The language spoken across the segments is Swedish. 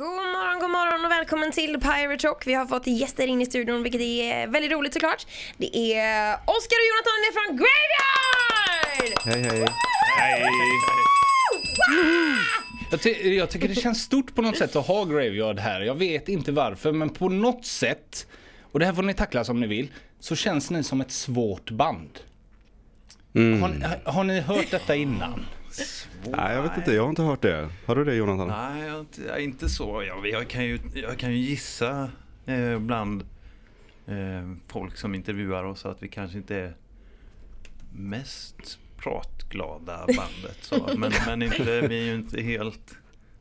God morgon, god morgon och välkommen till Pirate Rock. Vi har fått gäster in i studion vilket är väldigt roligt såklart. Det är Oskar och Jonathan från Graveyard! Hej hej. Jag, ty jag tycker det känns stort på något sätt att ha Graveyard här. Jag vet inte varför men på något sätt, och det här får ni tackla som ni vill, så känns ni som ett svårt band. Mm. Har, ni, har ni hört detta innan? Nej jag vet inte, jag har inte hört det. Har du det Jonathan? Nej, jag, jag, inte så. Jag, jag, kan, ju, jag kan ju gissa eh, bland eh, folk som intervjuar oss att vi kanske inte är mest pratglada bandet. Så. Men, men inte, vi är ju inte helt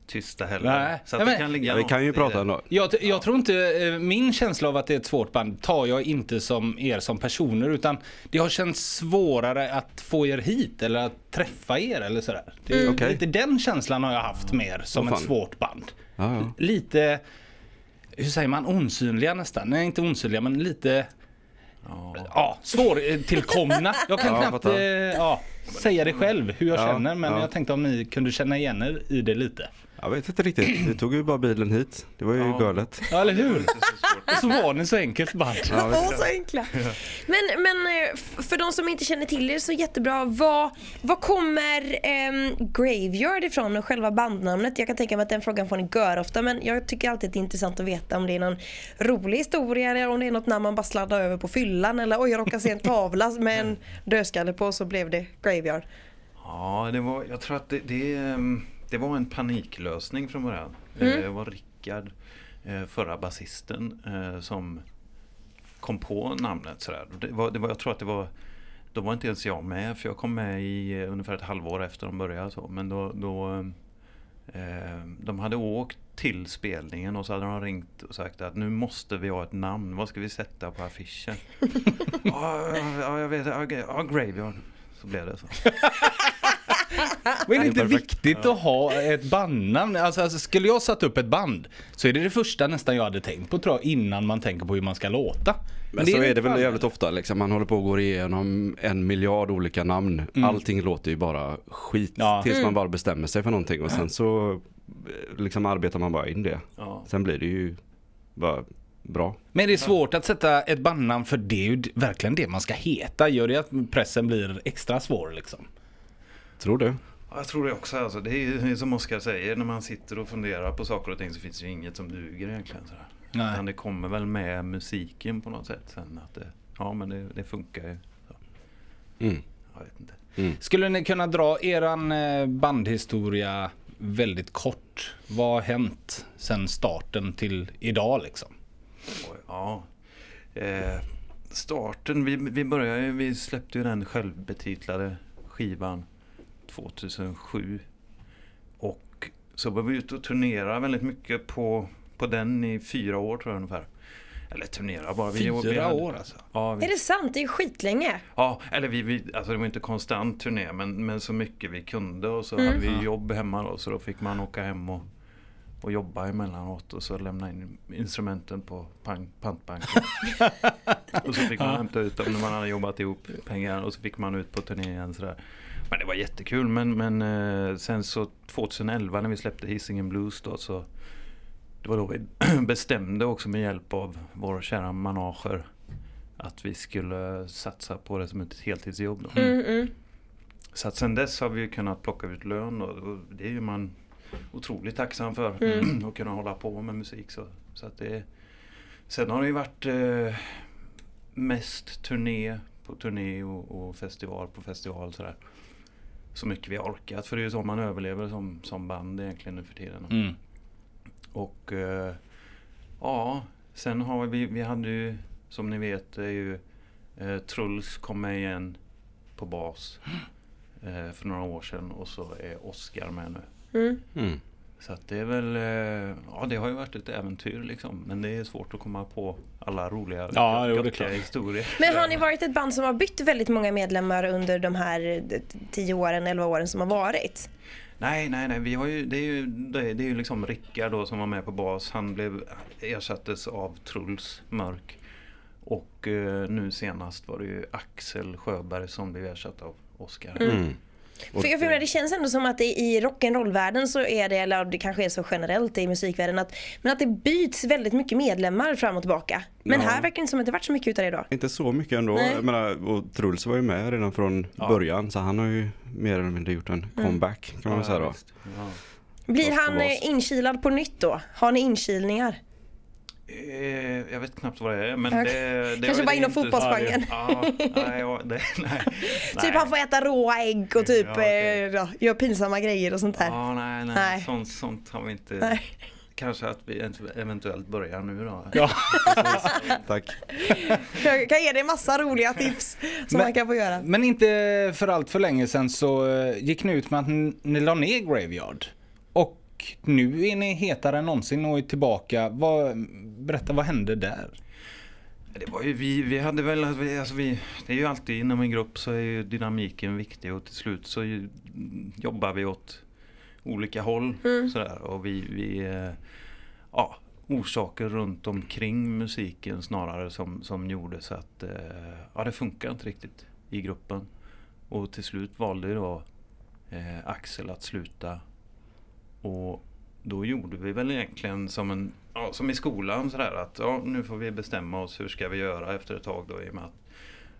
tysta heller. Nej. Så att Ja, det kan ligga Ja, vi kan ju prata ändå. Jag, jag tror inte, eh, min känsla av att det är ett svårt band tar jag inte som er som personer utan det har känts svårare att få er hit eller att träffa er eller sådär. Det, är Okej. Lite den känslan har jag haft mer som Åh, ett svårt band. Ja, ja. Lite, hur säger man, osynliga nästan. Nej inte osynliga men lite Ja. ja, svårtillkomna. Jag kan Ja, knappt eh, ja, säga det själv hur jag Ja, känner men ja. jag tänkte om ni kunde känna igen er i det lite. Jag vet inte riktigt, vi tog ju bara bilen hit. Det var ju Ja. galet. Ja eller hur? Det är så svårt. Och så var ni så enkelt band. Ja, Åh, så enkla. Men, men eh, för de som inte känner till er så jättebra, vad, vad kommer ehm, Graveyard ifrån och själva bandnamnet? Jag kan tänka mig att den frågan får ni göra ofta men jag tycker alltid att det är intressant att veta om det är någon rolig historia eller om det är något namn man bara sladdar över på fyllan eller oj jag råkade se en tavla med en dödskalle på så blev det Graveyard. Ja, det var, jag tror att det, det, ehm, det var en paniklösning från början. Mm. Eh, Det var Rickard, eh, förra basisten, eh, som kom på namnet. Sådär. Det var, det var, jag tror att det var, då var inte ens jag med, för jag kom med i ungefär ett halvår efter de började. Så. Men då, då eh, de hade åkt till spelningen och så hade de ringt och sagt att nu måste vi ha ett namn, vad ska vi sätta på affischen? ja, ja, jag vet, ja, ja, Graveyard. Så blev det så. Men är det inte perfekt. viktigt att ha ett bandnamn? Alltså, alltså skulle jag satt upp ett band så är det det första nästan jag hade tänkt på tror jag innan man tänker på hur man ska låta. Men så är det väl jävligt ofta liksom. Man håller på och går igenom en miljard olika namn. Allting låter ju bara skit Ja. tills man bara bestämmer sig för någonting och sen så eh, liksom arbetar man bara in det. Ja. Sen blir det ju bara bra. Men det är svårt att sätta ett bandnamn för det är ju verkligen det man ska heta. Gör det att pressen blir extra svår liksom? Tror du? Ja, Jag tror det också. Alltså. Det är ju som Oskar säger, när man sitter och funderar på saker och ting så finns det ju inget som duger egentligen. Sådär. Nej. Utan det kommer väl med musiken på något sätt sen. Att det, ja men det, det funkar ju. Så, Mm. jag vet inte. Skulle ni kunna dra eran eh, bandhistoria väldigt kort? Vad har hänt sen starten till idag liksom? Och, ja. Eh, starten, vi, vi började vi släppte ju den självbetitlade skivan 2007. Och så var vi ute och turnerade väldigt mycket på, på den i fyra år tror jag ungefär. Eller turnera bara. Vi, vi Fyra hade- år alltså? Ja, vi, Är det sant? Det är ju skitlänge. Ja, eller vi, vi, alltså det var inte konstant turné men, men så mycket vi kunde och så Mm. hade vi jobb hemma då så då fick man åka hem och, och jobba emellanåt och så lämna in instrumenten på pang, pantbanken. och så fick man hämta ut dem när man hade jobbat ihop pengar och så fick man ut på turné igen sådär. Men det var jättekul men, men eh, sen så 2011 när vi släppte Hisingen Blues då så det var då vi bestämde också med hjälp av vår kära manager att vi skulle satsa på det som ett heltidsjobb. Då. Mm, mm. Så att sen dess har vi kunnat plocka ut lön och och det är ju man otroligt tacksam för. Mm. Att kunna hålla på med musik. Så, så att det, sen har det ju varit eh, mest turné på turné och, och festival på festival. Sådär. Så mycket vi har orkat för det är ju så man överlever som, som band egentligen nu för tiden. Mm. Och eh, ja, sen har vi, vi hade ju som ni vet är ju eh, Truls kom med igen på bas eh, för några år sedan och så är Oskar med nu. Mm. Mm. Så att det är väl, eh, ja det har ju varit ett äventyr liksom. Men det är svårt att komma på alla roliga Ja, jo, det är historier. Men har ni varit ett band som har bytt väldigt många medlemmar under de här eh, 10 åren, 11 åren som har varit? Nej, nej, nej. Vi har ju, det är ju, det är, det är ju liksom Rickard då som var med på bas. Han blev, ersattes av Truls Mörk. Och eh, nu senast var det ju Axel Sjöberg som blev ersatt av Oskar. Mm. För jag menar, det känns ändå som att det i rock'n'roll-världen så är det, eller det kanske är så generellt i musikvärlden, att, men att det byts väldigt mycket medlemmar fram och tillbaka. Men Ja. här verkar det inte som att det varit så mycket utav det idag. Inte så mycket ändå. Nej. Jag menar, och Truls var ju med redan från början så han har ju mer eller mindre gjort en Mm. comeback kan man väl säga då. Ja. Blir han eh, inkilad på nytt då? Har ni inkilningar? Eh, Jag vet knappt vad det är men Okej. det, det Kanske bara inom fotbollsgenren. Ja, nej, ja, det, nej, Typ han får äta råa ägg och typ Ja, okej. eh, ja, gör pinsamma grejer och sånt där. Ja, nej, nej, Nej. Sånt, sånt har vi inte. Nej. Kanske att vi eventuellt börjar nu då. Ja. Tack. Jag kan ge dig massa roliga tips som Men- man kan få göra. Men inte för allt för länge sedan så eh, gick ni ut med att ni, ni la ner Graveyard. Och nu är ni hetare än någonsin och är tillbaka. Vad, berätta, vad hände där? Det var ju vi, vi hade väl, alltså vi, det är ju alltid inom en grupp så är ju dynamiken viktig och till slut så ju, jobbar vi åt olika håll sådär och vi, vi eh, ja, orsaker runt omkring musiken snarare som, som gjorde så att eh, ja, det funkar inte riktigt i gruppen. Och till slut valde då eh, Axel att sluta och då gjorde vi väl egentligen som en ja, som i skolan sådär att ja, nu får vi bestämma oss hur ska vi göra efter ett tag då i och med att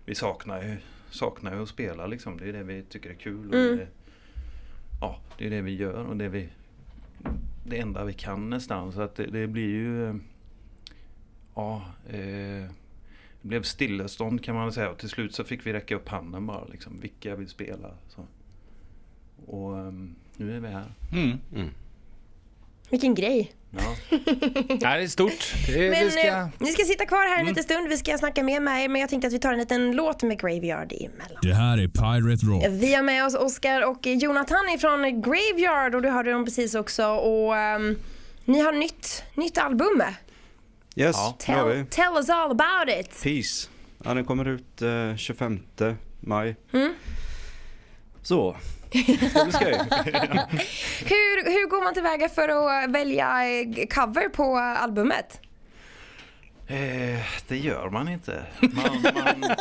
vi saknar ju, saknar ju att spela liksom. Det är det vi tycker är kul. Och Mm. det, ja, det är det vi gör och det, vi, det enda vi kan nästan. Så att det, det blir ju ja, eh, det blev stillestånd kan man säga och till slut så fick vi räcka upp handen bara liksom. Vilka vill spela? Så. Och ehm, nu är vi här. Mm. Vilken grej. Ja. Det är stort. Det, Men vi ska... eh, ni ska sitta kvar här en liten stund. Vi ska snacka mer med er men jag tänkte att vi tar en liten låt med Graveyard emellan. Det här är Pirate Rock. Vi har med oss Oskar och Jonathan ifrån Graveyard och du hörde dem precis också och ehm, ni har nytt, nytt album. Yes, Ja. Tell, tell us all about it. Peace. Ja, den kommer ut eh, 25 maj. Mm. Så. Ska bli skoj. Hur, hur går man tillväga för att välja eh, cover på albumet? Eh, det gör man inte. Man, man,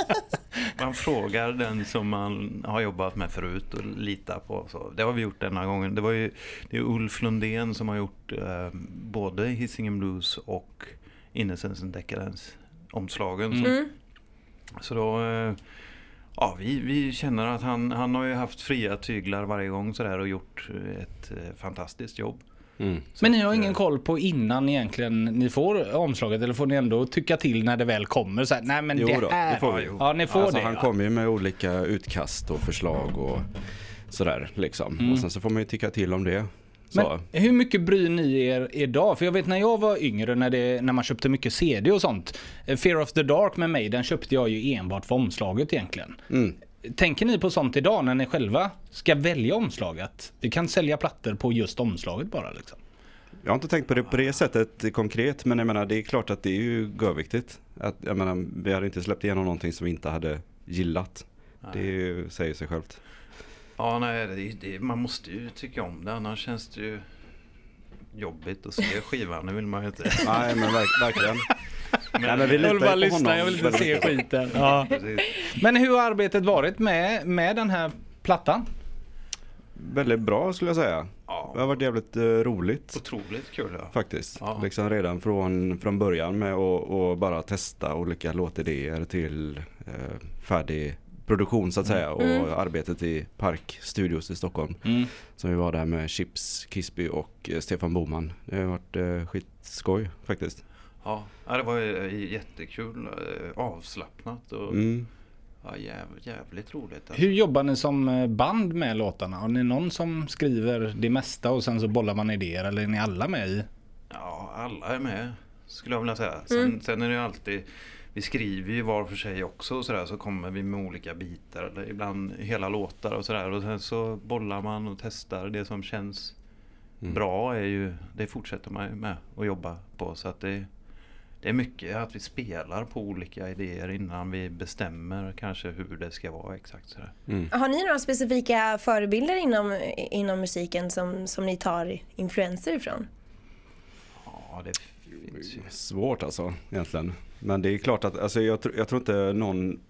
man frågar den som man har jobbat med förut och litar på. Så det har vi gjort denna gången. Det var ju det är Ulf Lundén som har gjort eh, både Hisingen Blues och Innocence and Decadence omslagen. Så, Mm. så då, eh, ja vi, vi känner att han, han har ju haft fria tyglar varje gång sådär och gjort eh, ett eh, fantastiskt jobb. Mm. Men ni har ingen eh, koll på innan egentligen ni får omslaget eller får ni ändå tycka till när det väl kommer? Så här, nej men Jo det då, här... det får vi. Ja, ni får Alltså, det. han ja. kommer ju med olika utkast och förslag och sådär liksom. Mm. Och sen så får man ju tycka till om det. Så. Men hur mycket bryr ni er idag? För jag vet när jag var yngre när, det, när man köpte mycket CD och sånt. eh, Fear of the Dark med mig, den köpte jag ju enbart för omslaget egentligen. Mm. Tänker ni på sånt idag när ni själva ska välja omslaget? Vi kan sälja plattor på just omslaget bara liksom. Jag har inte tänkt på det på det sättet konkret men jag menar det är klart att det är ju görviktigt. Att, jag menar, vi hade inte släppt igenom någonting som vi inte hade gillat. Det är ju, säger sig självt. Ja, nej, det, det, man måste ju tycka om det annars känns det ju jobbigt att se skivan. Det vill man ju inte. Nej men verk, verkligen. Men, Nej, men vi Jag vill bara lyssna, honom jag vill inte se skiten. Ja. Men hur har arbetet varit med, med den här plattan? Väldigt bra skulle jag säga. Det har Ja, varit jävligt eh, roligt. otroligt kul ja. Faktiskt. Ja. Liksom redan från, från början med att och bara testa olika låtidéer till eh, färdig produktion så att säga. Och Mm. arbetet i Park Studios i Stockholm. Mm. Som vi var där med Chips, Kisby och eh, Stefan Boman. Det har varit eh, skitskoj faktiskt. Ja, det var ju jättekul. eh, Avslappnat och Mm. ja, jävligt, jävligt roligt. Alltså. Hur jobbar ni som eh, band med låtarna? Har ni någon som skriver det mesta och sen så bollar man idéer eller är ni alla med i? Ja, alla är med skulle jag vilja säga. Sen, sen är det ju alltid vi skriver ju var för sig också och sådär så kommer vi med olika bitar eller ibland hela låtar och sådär och sen så bollar man och testar det som känns Mm. bra är ju det fortsätter man ju med att jobba på så att det det är mycket att vi spelar på olika idéer innan vi bestämmer kanske hur det ska vara exakt sådär. Mm. Har ni några specifika förebilder inom, inom musiken som, som ni tar influenser ifrån? Ja, det. Svårt alltså egentligen. Men det är klart att alltså, jag, tr- jag tror inte någon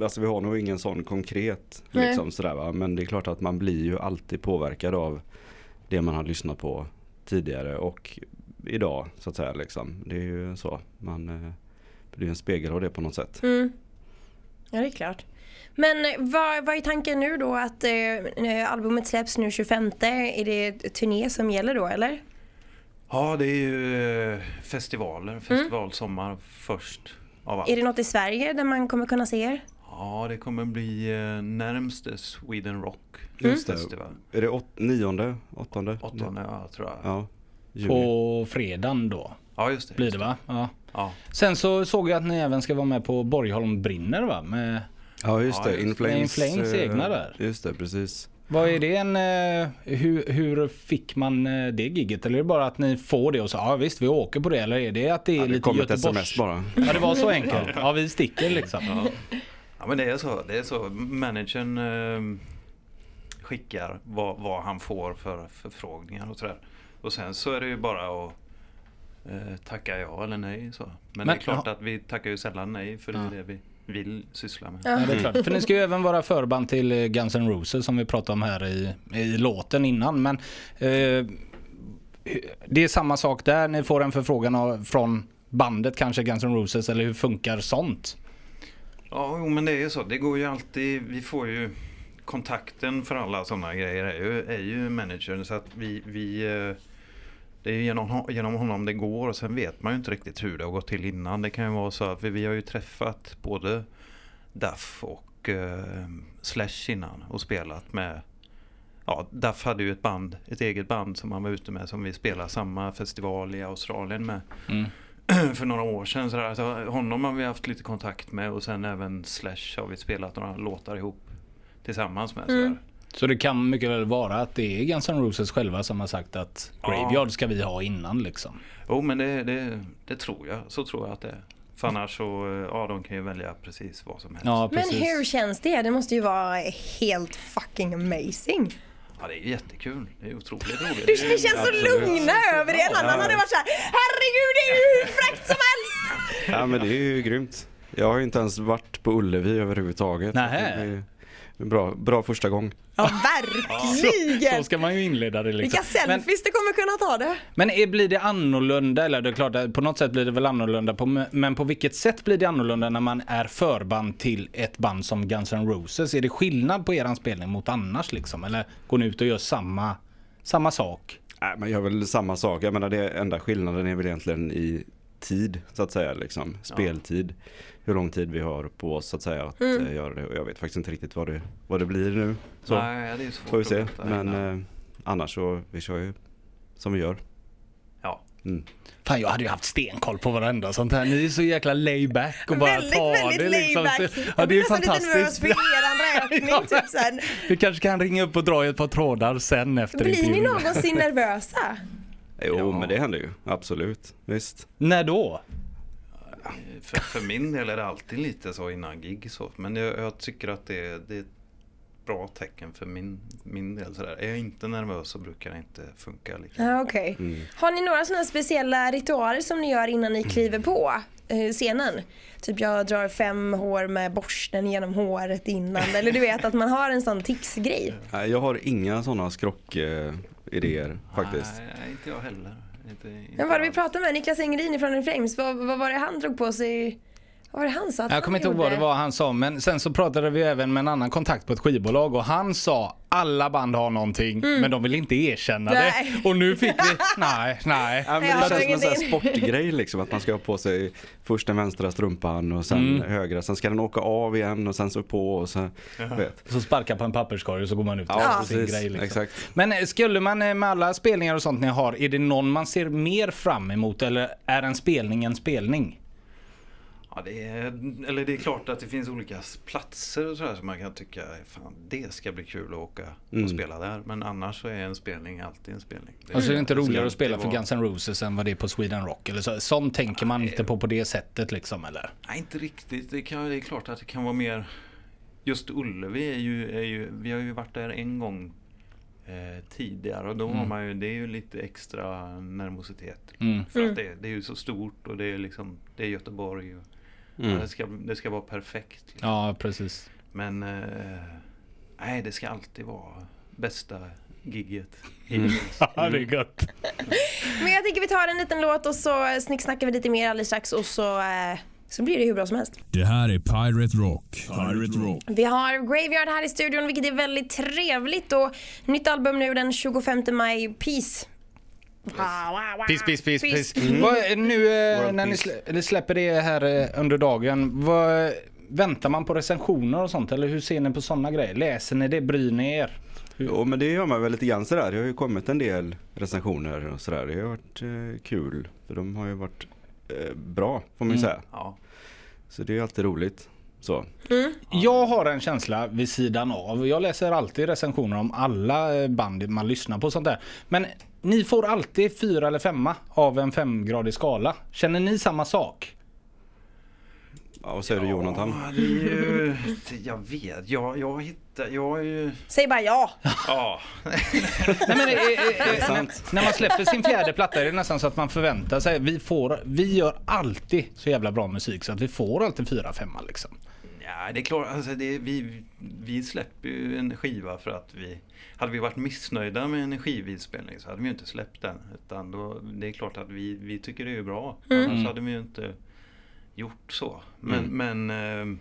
alltså vi har nog ingen sån konkret Nej. liksom sådär va. Men det är klart att man blir ju alltid påverkad av det man har lyssnat på tidigare och idag så att säga liksom. Det är ju så. Man eh, blir en spegel av det på något sätt. Mm. Ja, det är klart. Men eh, vad, vad är tanken nu då att eh, albumet släpps nu 25? Är det turné som gäller då eller? Ja, det är ju eh, festivaler, festivalsommar först av allt. Är det något i Sverige där man kommer kunna se er? Ja, det kommer bli eh, närmst Sweden Rock Just det. Festival. Är det åt, nionde? Åttonde? Åttonde, ja, tror jag. Ja. Juni. På fredagen då Ja, just det. blir det va? Ja. Ja, Sen så såg jag att ni även ska vara med på Borgholm brinner va? Med, Ja just Ja, det, just In det. Flames. In Flames eh, egna där. Just det, precis. Vad är det en, eh, hur, hur fick man eh, det gigget? Eller är det bara att ni får det och så ja visst vi åker på det eller är det att det är Ja, det lite kom ett Göteborgs... sms bara. Ja det var så enkelt. Ja vi sticker liksom. ja. ja, men det är så. Det är så. Managern eh, skickar vad, vad han får för förfrågningar och sådär. Och sen så är det ju bara att eh, tacka ja eller nej. Så. Men, Men, det är klart ja. att vi tackar ju sällan nej för det är det vi vill syssla med. Ja. Ja, det är klart. För ni ska ju även vara förband till eh, Guns N' Roses som vi pratade om här i, i låten innan. Men eh, det är samma sak där. Ni får en förfrågan av, från bandet kanske Guns N' Roses eller hur funkar sånt? Ja, jo, men det är ju så. Det går ju alltid. Vi får ju kontakten för alla sådana grejer är ju, är ju managern. Så att vi, vi eh, det är genom, genom honom det går och sen vet man ju inte riktigt hur det har gått till innan. Det kan ju vara så att vi, vi har ju träffat både Duff och eh, Slash innan och spelat med Ja, Duff hade ju ett band, ett eget band som han var ute med som vi spelade samma festival i Australien med Mm. för några år sedan. Så där. Så honom har vi haft lite kontakt med och sen även Slash har vi spelat några låtar ihop tillsammans med. Mm. Så det kan mycket väl vara att det är Guns N' Roses själva som har sagt att Ja. Graveyard ska vi ha innan liksom. Jo men det, det, det tror jag, så tror jag att det är. För annars så, eh, ja de kan ju välja precis vad som helst. Ja, Men hur känns det? Det måste ju vara helt fucking amazing. Ja det är jättekul, det är otroligt roligt. Du, ni känns så lugna över det. En annan hade varit så här, herregud det är ju hur fräckt som helst. Ja men det är ju grymt. Jag har ju inte ens varit på Ullevi överhuvudtaget. Nähä. Bra, bra första gång. Ja Så verkligen. ska man ju inleda det liksom. Vilka selfies det kommer kunna ta det. Men är, blir det annorlunda, eller det är klart på något sätt blir det väl annorlunda, på, men på vilket sätt blir det annorlunda när man är förband till ett band som Guns N' Roses? Är det skillnad på eran spelning mot annars liksom? Eller går ni ut och gör samma, samma sak? Nej man gör väl samma sak. Jag menar det enda skillnaden är väl egentligen i tid så att säga liksom. Speltid. Hur lång tid vi har på oss så att säga att Mm. eh, göra det. Och jag vet faktiskt inte riktigt vad det, vad det blir nu. Så Nej, det är svårt får vi se. Men eh, annars så, vi kör ju som vi gör. Ja. Mm. Fan jag hade ju haft stenkoll på varenda sånt här. Ni är så jäkla layback och bara väldigt, tar väldigt det liksom. layback. Ja Jag det är blir nästan lite nervös för. Ja. typ här. Vi kanske kan ringa upp och dra i ett par trådar sen efter Blir ni intervjun. någonsin nervösa? Jo Ja. men det händer ju. Absolut. Visst. När då? För, för min del är det alltid lite så innan gig så. Men jag, jag tycker att det, det är ett bra tecken för min, min del. Sådär. Är jag inte nervös så brukar det inte funka lika Ja, okej. Mm. Har ni några sådana speciella ritualer som ni gör innan ni kliver på eh, scenen? Typ jag drar fem hår med borsten genom håret innan. Eller du vet att man har en sån tics-grej. Nej, Jag har inga sådana skrock-idéer faktiskt. Nej, inte jag heller. Inte, inte Men vad var det vi pratade med? Niklas Engelin från In Flames. Vad, vad var det han drog på sig? Vad var det han sa att Jag kommer inte ihåg vad det var han sa men sen så pratade vi även med en annan kontakt på ett skivbolag och han sa alla band har någonting men de vill inte erkänna Mm. Nej. det. Och nu fick vi, nej, nej. Ja, men det känns som en sån här sportgrej liksom att man ska ha på sig först den vänstra strumpan och sen Mm. högra. Sen ska den åka av igen och sen så på och så vet. Så sparkar på en papperskorg och så går man ut Ja, gör sin grej. Liksom. Exakt. Men eh, skulle man eh, med alla spelningar och sånt ni har, är det någon man ser mer fram emot eller är en spelning en spelning? Ja, det är, eller det är klart att det finns olika platser och sådär som man kan tycka fan, det ska bli kul att åka Mm. och spela där. Men annars så är en spelning alltid en spelning. Det, Alltså är det inte roligare att spela för vara- Guns N' Roses än vad det är på Sweden Rock? Eller så, sånt tänker man inte på på det sättet liksom eller? Nej, inte riktigt. Det, kan, det är klart att det kan vara mer... Just Ullevi är ju, är ju... Vi har ju varit där en gång eh, tidigare och då har Mm. man ju... Det är ju lite extra nervositet. Mm. För Mm. att det, det är ju så stort och det är liksom... Det är Göteborg och Mm. det, ska, det ska vara perfekt. Liksom. Ja, precis. Men eh, nej, det ska alltid vara bästa gigget Mm. Ja, det är gött. Men jag tänker vi tar en liten låt och så snicksnackar vi lite mer alldeles strax och så, eh, så blir det hur bra som helst. Det här är Pirate Rock. Pirate Rock. Vi har Graveyard här i studion vilket är väldigt trevligt och nytt album nu den 25 maj, Peace. Piss, piss, piss. Peace. Vad, nu eh, när ni peace. slä, släpper det här eh, under dagen, vad, väntar man på recensioner och sånt? Eller hur ser ni på sådana grejer? Läser ni det? Bryr ni er? Jo men det gör man väl lite grann sådär. Det har ju kommit en del recensioner och sådär. Det har varit eh, kul. För de har ju varit eh, bra får man ju Mm. säga. Ja. Så det är ju alltid roligt. Så. Jag har en känsla vid sidan av. Jag läser alltid recensioner om alla eh, band man lyssnar på och sånt där. Men ni får alltid fyra eller femma av en femgradig skala. Känner ni samma sak? Ja, vad säger du Jonathan? Ja, det är ju, jag vet, jag, jag hittar, jag är ju, Säg bara ja. ja. Nej, men, eh, eh, eh, när, när man släpper sin fjärde platta är det nästan så att man förväntar sig. Vi, får, vi gör alltid så jävla bra musik så att vi får alltid fyra, femma liksom. Ja, det är klart, alltså det, vi, vi släpper ju en skiva för att vi Hade vi varit missnöjda med en skivinspelning så hade vi ju inte släppt den. Utan då, det är klart att vi, vi tycker det är bra. Annars hade vi ju inte gjort så. Men, men eh,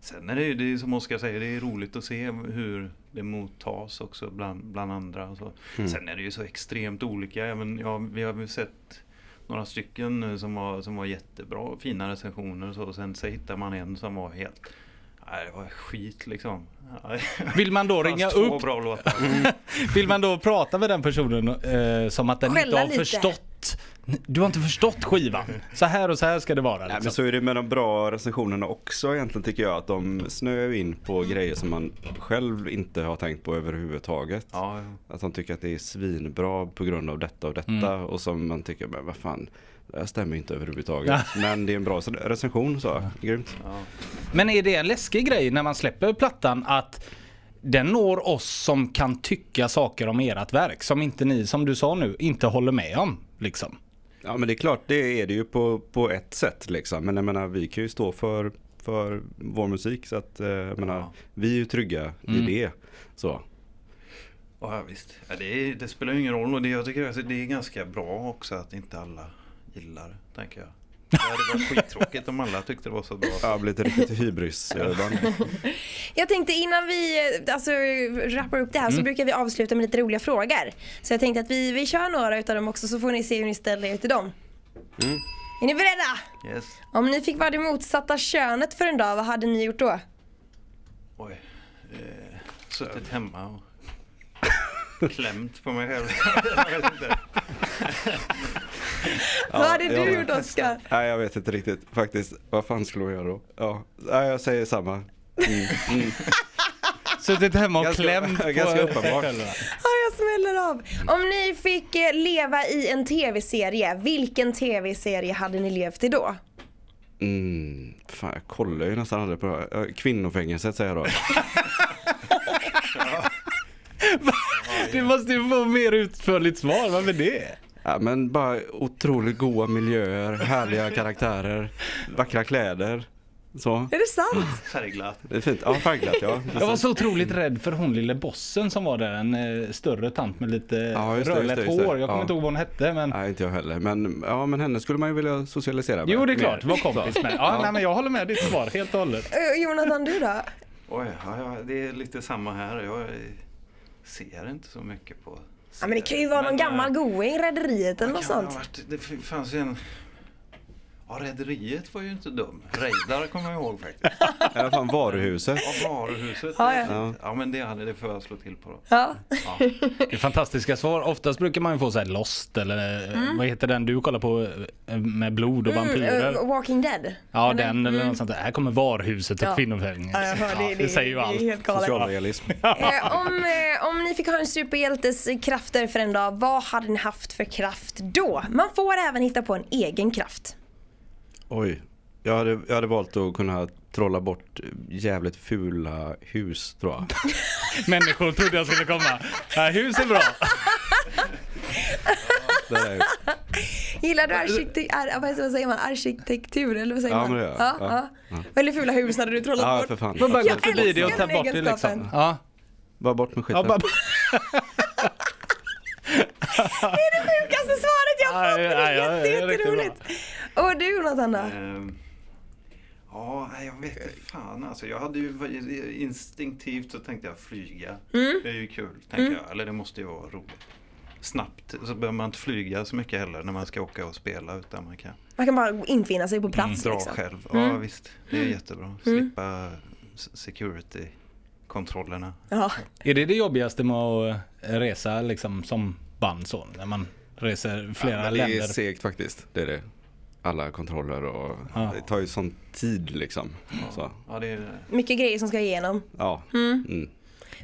sen är det ju, det är som Oskar säger, det är roligt att se hur det mottas också bland, bland andra. Så. Sen är det ju så extremt olika. Även, ja, vi har väl sett några stycken som var, som var jättebra, fina recensioner och så. Och sen så hittar man en som var helt Nej, det var skit liksom. Vill man då ringa upp, bra låtar. vill man då prata med den personen eh, som att den inte Skälla har lite. förstått du har inte förstått skivan. Så här och så här ska det vara. Nej, men Liksom. så är det med de bra recensionerna också egentligen tycker jag. Att de snöar in på grejer som man själv inte har tänkt på överhuvudtaget. Ja, ja. Att de tycker att det är svinbra på grund av detta och detta. Och som man tycker, men vad fan. Det här stämmer inte överhuvudtaget. Men det är en bra recension så. Grymt. Men är det en läskig grej när man släpper plattan att den når oss som kan tycka saker om ert verk som inte ni, som du sa nu, inte håller med om? Liksom. Ja men det är klart, det är det ju på, på ett sätt liksom. Men jag menar vi kan ju stå för, för vår musik så att eh, jag menar, Ja. vi är ju trygga Mm. i det. Så. Ja, visst. Ja, det, är, det spelar ju ingen roll och det, jag tycker att det är ganska bra också att inte alla gillar det, tänker jag. Det hade varit skittråkigt om alla tyckte det var så bra. Jag har blivit riktigt hybris. Jag tänkte innan vi eh, alltså, rappar upp det här så brukar vi avsluta med lite roliga frågor. Så jag tänkte att vi, vi kör några utav dem också så får ni se hur ni ställer er till dem. Mm. Är ni beredda? Yes. Om ni fick vara det motsatta könet för en dag, vad hade ni gjort då? Oj. Eh, suttit hemma och klämt på mig själv. jag vad hade jag du gjort Oskar? Nej jag vet inte riktigt faktiskt. Vad fan skulle man göra då? Ja, Nej, jag säger samma. Mm. Mm. Suttit hemma och Ganska- klämt på ganska uppenbart. Ja, jag smäller av. Om ni fick eh, leva i en tv-serie, vilken tv-serie hade ni levt i då? Mm. Fan jag kollar ju nästan aldrig på det här. Ja, Kvinnofängelset säger jag då. Du måste ju få mer utförligt svar, varför det? Ja, men bara otroligt goda miljöer, härliga karaktärer, vackra kläder. Så. Är det sant? Färgglatt. Det är fint. Ja, färgglatt ja. Jag var så otroligt rädd för hon lille bossen som var där, en eh, större tant med lite Ja, just det, rödlätt just det, just det. hår. Jag kommer Ja. inte ihåg vad hon hette men Nej, inte jag heller. Men, ja, men henne skulle man ju vilja socialisera med. Jo det är klart, var kompis med. Ja, Nej, men jag håller med ditt svar helt och hållet. Eh, Jonathan, du då? Oj, ja, ja, det är lite samma här. Jag ser inte så mycket på Ja, men det kan ju vara någon Men, gammal eh, going, Rederiet eller något sånt. varit? Det fanns ju en... Ja, Rederiet var ju inte dum. Reidar kommer jag ihåg faktiskt. I alla fall varuhuset. Ja, varuhuset. Ja, det är ja. fint. ja, men det hade det får jag slå till på då. Ja. Ja. Det är fantastiska svar. Oftast brukar man ju få så här Lost eller eh, vad heter den du kollar på eh, med blod och vampyrer? Mm, eh, Walking Dead. Ja Eller? den eller något sånt där. Här kommer varhuset och Ja. kvinnofängelse. Ja, det, det, det säger ju det är allt. Socialrealism. Eh, om, eh, om ni fick ha en superhjältes krafter för en dag, vad hade ni haft för kraft då? Man får även hitta på en egen kraft. Oj. Jag hade, jag hade valt att kunna trolla bort jävligt fula hus tror jag. Människor trodde jag skulle komma. Ja, hus är bra. Gillar du arkitektur, ar, vad säger man, arkitektur eller vad säger Ja, man? jag. ja, Ja, ja. Väldigt fula hus hade du trollat Ja, bort. för fan. Får bara Jag gå förbi det och älskar ta den bort det egenskapen. liksom. Ja. Bara bort med skiten. Ja, bara, Det är det sjukaste svaret jag har fått, men det Nej, är nej, jätte, ja, det är riktigt jätteroligt. Och du Jonathan då? Ehm, Ja, jag vet inte fan alltså. Jag hade ju instinktivt så tänkte jag flyga. Mm. Det är ju kul, tänker jag. Eller det måste ju vara roligt. Snabbt så behöver man inte flyga så mycket heller när man ska åka och spela. Utan man kan Man kan bara infinna sig på plats dra liksom. själv. Ja visst, det är jättebra. Slippa s- security-kontrollerna. Ja. är det det jobbigaste med att resa liksom som band så? När man reser flera Ja, men det är länder? segt faktiskt. Det är det. Alla kontroller och Ja. det tar ju sån tid liksom. Så, Ja, det är, Mycket grejer som ska igenom. ja. Mm.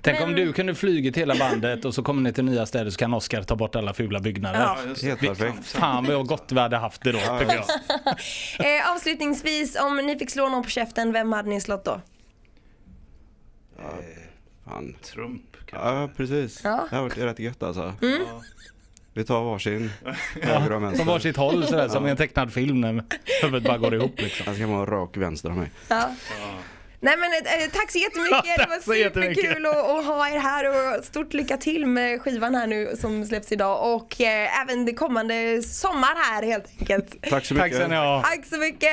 Tänk om Men- du kunde flugit hela bandet och så kommer ni till nya städer så kan Oskar ta bort alla fula byggnader. Ja. ja. Helt perfekt. Fan vad gott vi hade haft det då tycker jag. Eh, avslutningsvis, om ni fick slå någon på käften, vem hade ni slått då? Fan. Trump kanske. Ja, precis. Ja. Det har varit rätt gött alltså. Mm. Vi tar varsin. Höger och vänster. varsitt håll sådär som i en tecknad film när huvudet bara går ihop liksom. Jag ska vara rak vänster av mig. Ja. Nej men eh, tack så jättemycket, Ja, det tack var superkul att, att ha er här och stort lycka till med skivan här nu som släpps idag och eh, även det kommande sommar här helt enkelt. Tack så mycket. Tack så mycket!